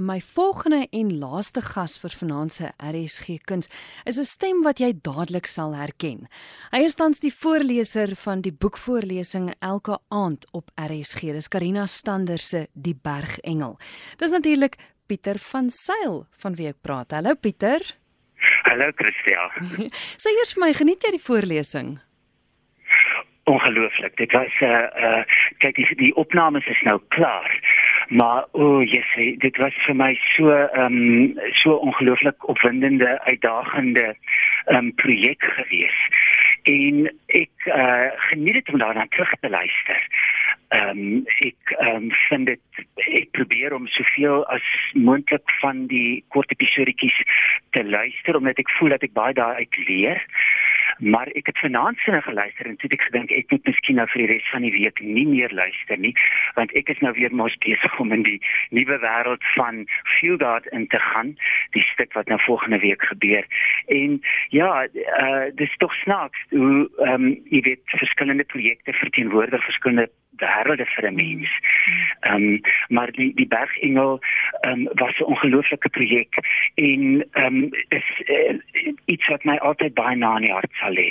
My volgende en laaste gas vir vanaand se RSG Kuns is 'n stem wat jy dadelik sal herken. Hy is tans die voorleser van die boekvoorlesing elke aand op RSG. Dis Karina Stander se Die Bergengel. Dis natuurlik Pieter van Sail van wie ek praat. Hallo Pieter. Hallo Christia. Sê eers vir my, geniet jy die voorlesing? Ongelooflik. Dit was 'n uh, uh, kyk die, die opnames is nou klaar. Maar o, oh, yes, dit was vir my so ehm um, so ongelooflik opwindende, uitdagende ehm um, projek gewees. En ek uh, geniet dit om daarna terug te luister. Ehm um, ek ehm um, vind dit ek probeer om soveel as moontlik van die kort episodetjies te luister omdat ek voel dat ek baie daaruit leer maar ek het vanaand sinne geluister en toe ek gedink ek moet miskien nou vir die res van die week nie meer luister nie want ek is nou weer mos besig om in die nuwe wêreld van Fieldguard in te gaan die stuk wat nou volgende week gebeur en ja uh, dis tog snaaks hoe ehm um, jy weet verskillende projekte verteenwoordig verskillende wêrelde vir 'n mens. Ehm um, maar die die bergengel ehm um, was 'n ongelooflike projek en ehm um, is uh, iets wat my altyd baie na in die hart sal lê.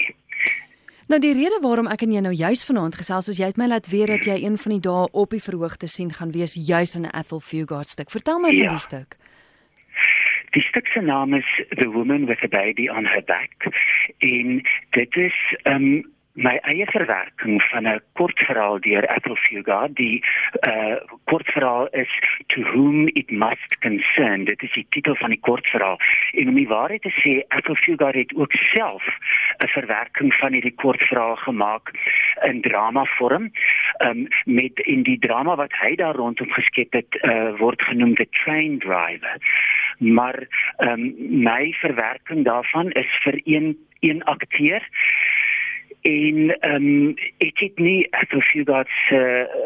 Nou die rede waarom ek en jy nou juis vanaand gesels is jy het my laat weet dat jy een van die dae op die verhoog te sien gaan wees juis in 'n Ethel Fugard stuk. Vertel my ja. van die stuk. Die stuk se naam is The Woman with a Baby on Her Back en dit is ehm um, my eie verwerking van 'n kortverhaal deur Ethel Fugard. Die uh kortverhaal is To Whom It Must Concern. Dit is die titel van die kortverhaal. En om die waarheid te sê, Ethel Fugard het ook self 'n verwerking van hierdie kortverhaal gemaak in drama vorm. Um met in die drama wat hy daar rondom geskep het, uh word genoem The Train Driver. Maar um my verwerking daarvan is vir een een akteur en ehm um, ek het nie Ethel Fugard se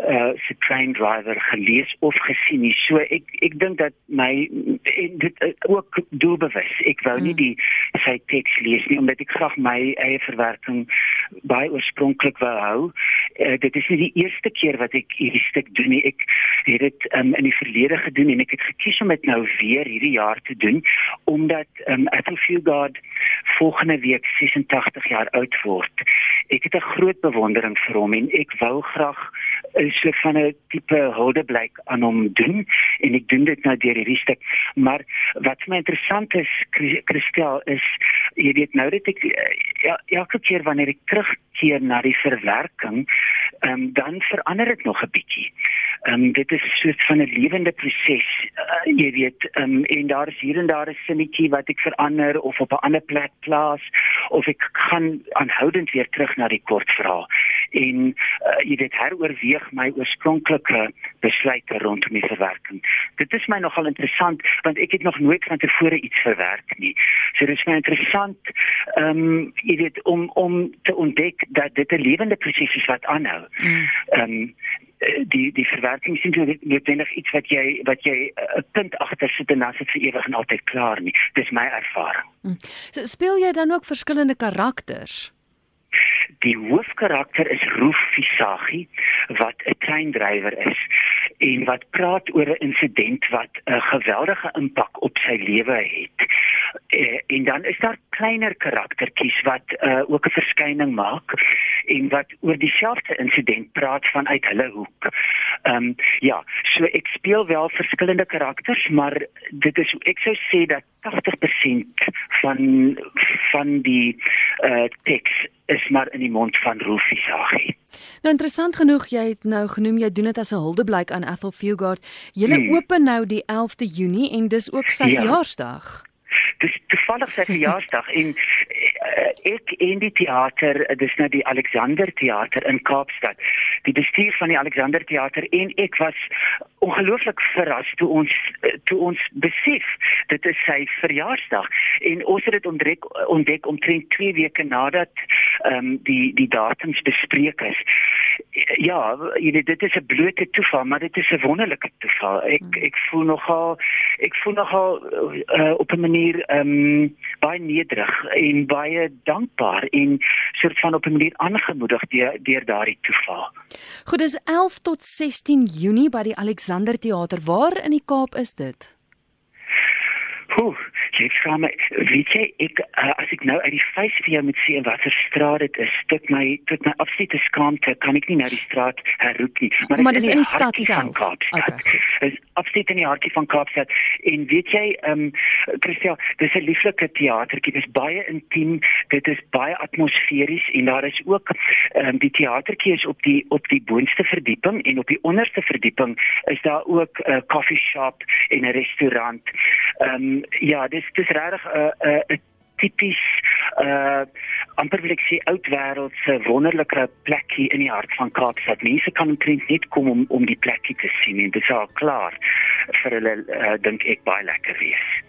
uh, se train driver gelees of gesien nie. So ek ek dink dat my en dit uh, ook doelbewus. Ek wou nie hmm. die sy teks lees nie omdat ek graag my eie verwerking baie oorspronklik wou hou. Uh, dit is nie die eerste keer wat ek hierdie stuk doen nie. Ek het dit um, in die verlede gedoen en ek het gekies om dit nou weer hierdie jaar te doen omdat um, Ethel Fugard volgende week 86 jaar oud word ek het 'n groot bewondering vir hom en ek wou graag 'n soort van 'n tipe huldeblyk aan hom doen en ek doen dit nou deur hierdie stuk maar wat vir my interessant is Christel is jy weet nou dat ek ja elke keer wanneer ek terugkeer na die verwerking um, dan verander dit nog 'n bietjie Ehm um, dit is soort van 'n lewende proses. Uh, jy weet, ehm um, en daar is hier en daar 'n sinnetjie wat ek verander of op 'n ander plek plaas of ek gaan aanhoudend weer terug na die kort verhaal. En uh, jy weet heroorweeg my oorspronklike besluite rondom die verwerking. Dit is my nogal interessant want ek het nog nooit van tevore iets verwerk nie. So dit is my interessant ehm um, jy weet om om te ontdek dat dit 'n lewende proses is wat aanhou. Mm. Ehm um, Eh, die die verwerking sien jy noodwendig iets wat jy wat jy eh, 'n uh, punt agter sit en dan sit vir ewig en altyd klaar nie. Dis my ervaring. Hmm. So, speel jy dan ook verskillende karakters? Die hoofkarakter is Roof Visagi wat 'n treindrywer is en wat praat oor 'n insident wat 'n geweldige impak op sy lewe het. Eh, en dan is daar kleiner karaktertjies wat uh, ook 'n verskyning maak en wat oor dieselfde insident praat vanuit hulle hoek. Ehm um, ja, so ek speel wel verskillende karakters, maar dit is ek sou sê dat 80% van van die uh teks is maar in die mond van Rufie Sagie. Nou interessant genoeg, jy het nou genoem jy doen dit as 'n huldeblyk aan Ethel Fugard. Julle hmm. open nou die 11de Junie en dis ook sy ja. verjaarsdag dis toevallig sy verjaarsdag en ek in die teater dis nou die Alexander teater in Kaapstad. Die bestuur van die Alexander teater en ek was ongelooflik verras toe ons toe ons besef dit is sy verjaarsdag. En ons het dit ontdek ontdek omtrent 2 weke nadat ehm um, die die datums bespreek is ja jy weet dit is 'n blote toeval maar dit is 'n wonderlike toeval ek hmm. ek voel nogal ek voel nogal uh, op 'n manier ehm um, baie nederig en baie dankbaar en soort van op 'n manier aangemoedig deur deur daardie toeval. Goed, dis 11 tot 16 Junie by die Alexander Theater. Waar in die Kaap is dit? Hoe, jy vra my, weet jy ek uh, as ek nou uit die face vir jou moet sê watter straat dit is, tot my tot my absolute skaamte kan ek nie nou die straat herroep nie, maar, maar dit is in die, die stad self. Okay. Is absoluut in die hartjie van Kaapstad en weet jy, ehm um, Christel, dis 'n lieflike teatertjie, dis baie intiem, dit is baie atmosferies en daar is ook ehm um, die teatertjie is op die op die boonste verdieping en op die onderste verdieping is daar ook 'n uh, coffee shop en 'n restaurant. Ehm um, ja, dis dis regtig 'n uh, 'n uh, tipies uh amper wil ek sê oud wêreld se wonderlike plekkie in die hart van Kaapstad. Mense kan omtrent net kom om om die plekkie te sien en dit al klaar vir hulle uh, dink ek baie lekker wees.